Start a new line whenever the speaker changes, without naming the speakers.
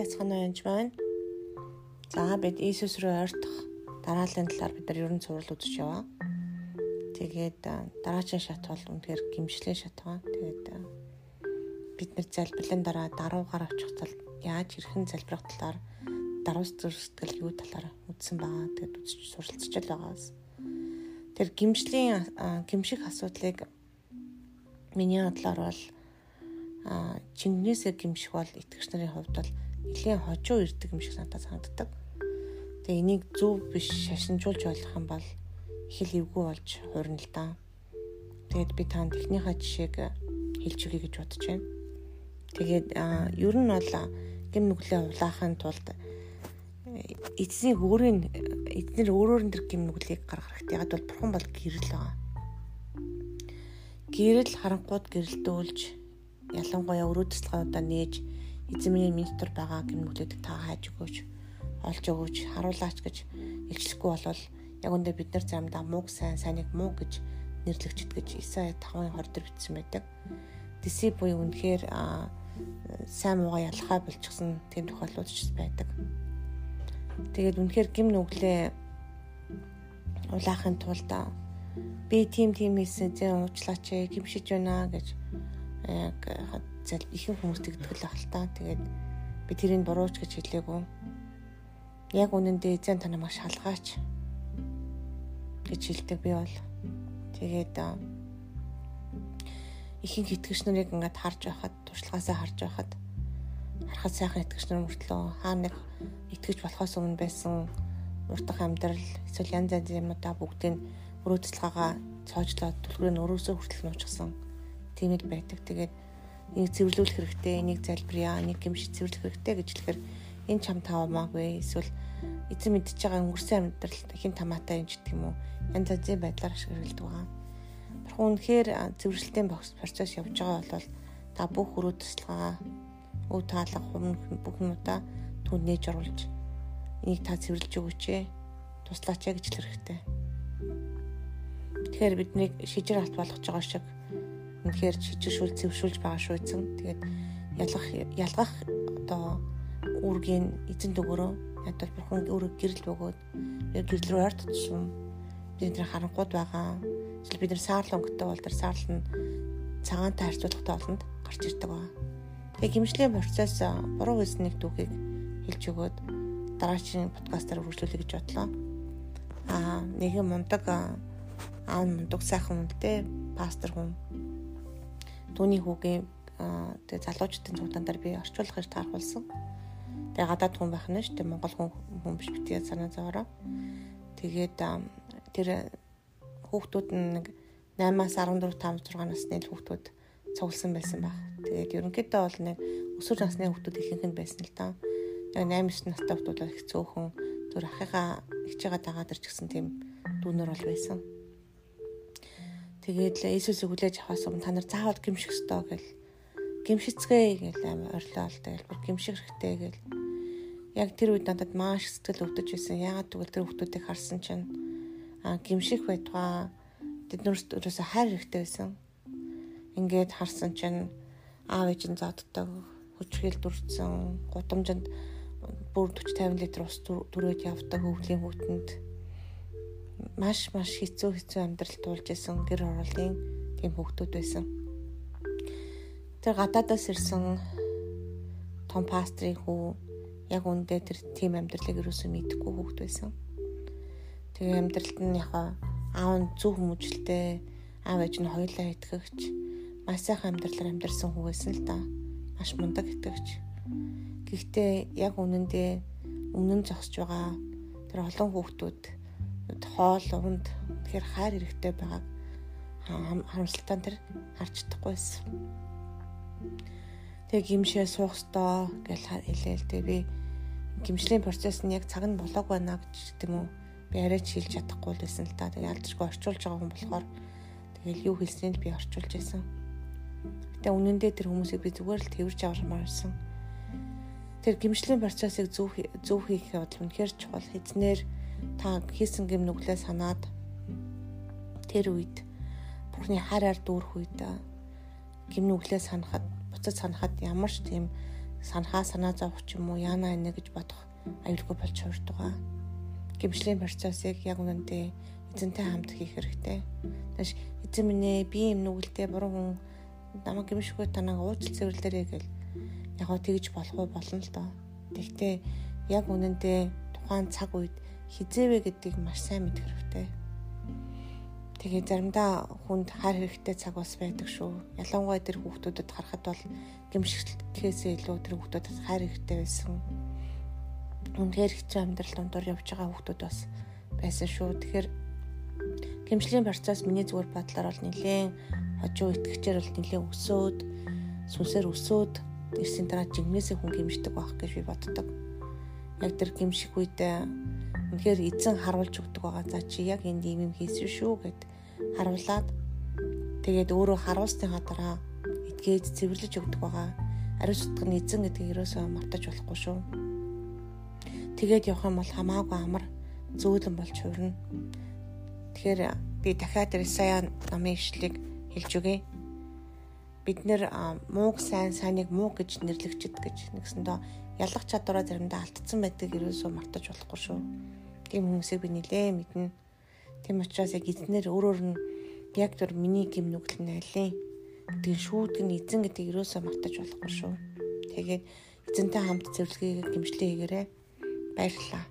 байцгаана уу янж байна. За бид Иесус рүү ойртох дарааллын талаар бид нар ерөн сурал үзэж яваа. Тэгээд дараагийн шат бол үнэхээр гимшлийн шат байгаа. Тэгээд бид нар залбирлын дараа даруугаар авчих тал яаж хэрхэн залбирах талаар даруус зүрстгэл юу талаар үзсэн байгаа. Тэгээд үзэж суралцж л байгаас. Тэр гимшлийн гимших асуудлыг миний бодлоор бол а чингнээсээ гимших бол итгэгч нарын хувьд бол нэлээд хожуу ирдэг юм шиг надад санагддаг. Тэгээ энийг зөв биш шашинжуулж болох юм бол их л эвгүй болж хуурна л да. Тэгээд би танд эхнийхээ жишээг хэлж өгье гэж бодож байна. Тэгээд ер нь бол гим нүглээ улаахын тулд эзний өөрийн эзнэр өөрөөр нь тэр гим нүглийг гаргах хэрэгтэй. Яг бол бурхан бол гэрэл байгаа. Гэрэл харанхууд гэрэлтүүлж ялангуяа өрөө туслагаудаа нээж минь дотор байгаа гэмнүүлээд та хайж өгөөч олж өгөөч харуулаач гэж илчлэхгүй болвол яг үндэ бид нар заримдаа мууг сайн сайныг муу гэж нэрлэгчд гэж Исая 5:20 дээр бичсэн байдаг. Диси буюу үнэхээр сайн муугаа ялхаа болчихсон тийм тохиолдлууд ч байдаг. Тэгээд үнэхээр гим нүглээ улаахын тулд би тим тим хийсэн зэн уучлаач гимшиж байна гэж яг зал ихэнх хүмүүс тэгдэг л ахaltaа. Тэгээд би тэрийг бурууч гэж хэлээгүй. Яг үнэндээ эзэн танаа маш шалгаач гэж хэлдэг би бол. Тэгээд ихэнх итгэгч нарыг ингээд харж байхад туршлагаасаа харж байхад харахад сайхан итгэгч нар мөртлөө хаа нэг итгэж болохоос өмнө байсан уртах амьдрал эсвэл янз янзын юмудаа бүгдийг өрөө туслагаага цоожлоод түлхрээ нь өрөөсөө хүртэл нуучсан тийм л байдаг. Тэгээд энийг цэвэрлүүлэх хэрэгтэй, энийг залбирая, энийг гимшиж цэвэрлэх хэрэгтэй гэж хэлэхээр энэ чам таамаагүй эсвэл эзэн мэдчихэж байгаа өнгөрсөн амьдралд хин тамаатай юм ч гэх юм уу янз янзын байдлаар ашиглалдаг байгаа. Бурхан үнэхээр цэвэрлэлтийн процесс явж байгаа бол та бүх өрөө туслага өв таалга хумн бүх юмудаа түн нээж оруулж энийг та цэвэрлж өгөөч ээ туслаач гэж хэлэх хэрэгтэй. Тэгэхээр бидний шижир алт болгож байгаа шиг үнэхээр жижигшүүл зэвшүүлж байгаа шүү эзэн. Тэгээд ялгах ялгах одоо үүргийн эзэн дөгөрөө ядвал бурхан өөрөө гэрэл бөгөөд гэрэл рүү ойр тутсан бидний харанхууд байгаа. Эсвэл бид нар саарлан өнгөтэй бол тэр саарл нь цагаантай харьцуулахтай олонд гарч ирдэг ба. Тэгээ гимшлийн процесс буруу хэлснийг түүхийг хэлж өгөөд дараагийн подкастаар үргэлжлүүлэе гэж бодлоо. Аа нэгэн мундаг аав мундаг сайхан үнэтэй пастор хүн түүний хүүгийн тэгээ залуучдын цугтан дээр би орчуулах гэж таархулсан. Тэгээ гадаад хүн байх нь шүү дээ Монгол хүн хүн биш битгий санаа зовоороо. Тэгээд тэр хүүхдүүд нэг 8-аас 14 5 6 насны хүүхдүүд цугласан байсан баг. Тэгээд ерөнхийдөө бол нэг өсвөр насны хүүхдүүд ихэнх нь байсан л да. Яг 8 9 настай хүүхдүүд их цөөхөн зүр ахыгаа ихчээгээ дагаад ирч гсэн тийм дүүнөр бол байсан. Тэгээд л Иесусыг хүлээж авахаас өмнө та нар заавал гимших ёстой гэл. Гимшицгээ гэл амар орлоо л тэгэл бүр гимших хэрэгтэй гэл. Яг тэр үед надад маш сэтгэл өвдөж байсан. Яагаад гэвэл тэр хүмүүсийг харсан чинь а гимших байтугай. Тэднэрт өөрөөсөө хайр хэрэгтэй байсан. Ингээд харсан чинь аав ээж нь зоддог хүчрхийл дүрцэн гудамжинд бүр 40 50 литр ус түрээд явдаг хөвглийн хүүтэнд маш маш хэцүү хэцүү амьдрал туулж исэн гэр ороолын тийм хүүхдүүд байсан. Тэр гадаадаас ирсэн том пастрийн хүү яг үндэ тэр тийм амьдралыг юусэн мэдэхгүй хүүхд байсан. Тэгээ амьдралд нь яг аав нь зөв хүмүүжлтэй аав ээж нь хоёулаа итгэгч маш сайхан амьдралаар амьдарсан хүү байсан л да. Маш мундаг итгэгч. Гэхдээ яг үнэндээ өмнө нь зогсож байгаа тэр олон хүүхдүүд хоол унд тэгэхээр хайр хэрэгтэй байгааг харамсалтай тэр харж чадахгүйсэн. Тэгээ гимшээ суух ёстой гэж хэлээл тэгээ би гимшлийн процесс нь яг цаг нь болоог байна гэж юм уу би арайч хэлж чадахгүй байсан л та. Тэгээ ялцчгүй орчуулж байгаа хүн болохоор тэгэл юу хэлснийг би орчуулж байсан. Гэтэ үнэндээ тэр хүмүүсийг би зүгээр л тэрж авармаарсан. Тэр гимшлийн процессыг зөв зөв хийх явдал үнэхээр чухал. Хэзнээр та хийсэн гэм нүглээ санаад тэр үед Бурхны хараар дүүрэх үед гэм нүглээ санахад буцаж санахад ямар ч тийм санахаа санаа зовох ч юм уу яана инэ гэж бодох аюулгүй болж хувирдаг байгаа. Гимшлийн процессыг яг үнэндээ эзэнтэй хамт хийх хэрэгтэй. Тэгэж эзэн минь ээ би юм нүгэлтэй буруу хүн намайг гимшгүй танаа уучлал цэвэрлээрэй гэл яг гоо тэгж болох уу болно л доо. Тэгтээ яг үнэндээ тухайн цаг үед хизээвэ гэдгийг маш сайн мэдэх хэрэгтэй. Тэгээ заримдаа хүнд хар хэрэгтэй цаг бас байдаг шүү. Ялангуяа тэр хүүхдүүдэд харахад бол гимшигтэхээс илүү тэр хүүхдүүдэд хар хэрэгтэй байсан. Үнээр хэцүү амьдрал дондор явж байгаа хүүхдүүд бас байсан шүү. Тэгэхээр гимшлийн процесс миний зүгээр бодлоор бол нэлээд хожуу итгэгчээр бол нэлээд өсөөд сүнсээр өсөөд ирсэн дараа жигнэсээ хүн гимшдэг байх гэж би боддог. Яг тэр гимших үедээ Үнэхээр эзэн харуулж өгдөг байгаа. За чи яг энд ийм юм хийсэн шүү гэд харуулад тэгээд өөрөө харуулсныхаа дараа эдгээд цэвэрлэж өгдөг байгаа. Ариун сүтг нь эзэн гэдгийг ерөөсөө мартаж болохгүй шүү. Тэгээд явах юм бол хамаагүй амар зөөлөн болж хувирна. Тэгэхээр би дахиад Исая намын ишлийг хэлж өгье. Бид нэр мууг сайн сайныг муу гэж нэрлэгчэд гэж нэгсэндөө ялах чадвараа заримдаа алдсан байдаг ерөөсөө мартаж болохгүй шүү. Тийм хүмүүсийг би нилээ мэднэ. Тийм учраас яг эзнэр өөрөөр нь яг түр миний гим нүгэл нь алин. Тэгээ шүүдг нь эзэн гэдэг ерөөсөө мартаж болохгүй шүү. Тэгээд эзэнтэй хамт зөвлөгөөг гимшлээ хийгээрэй. Баярлалаа.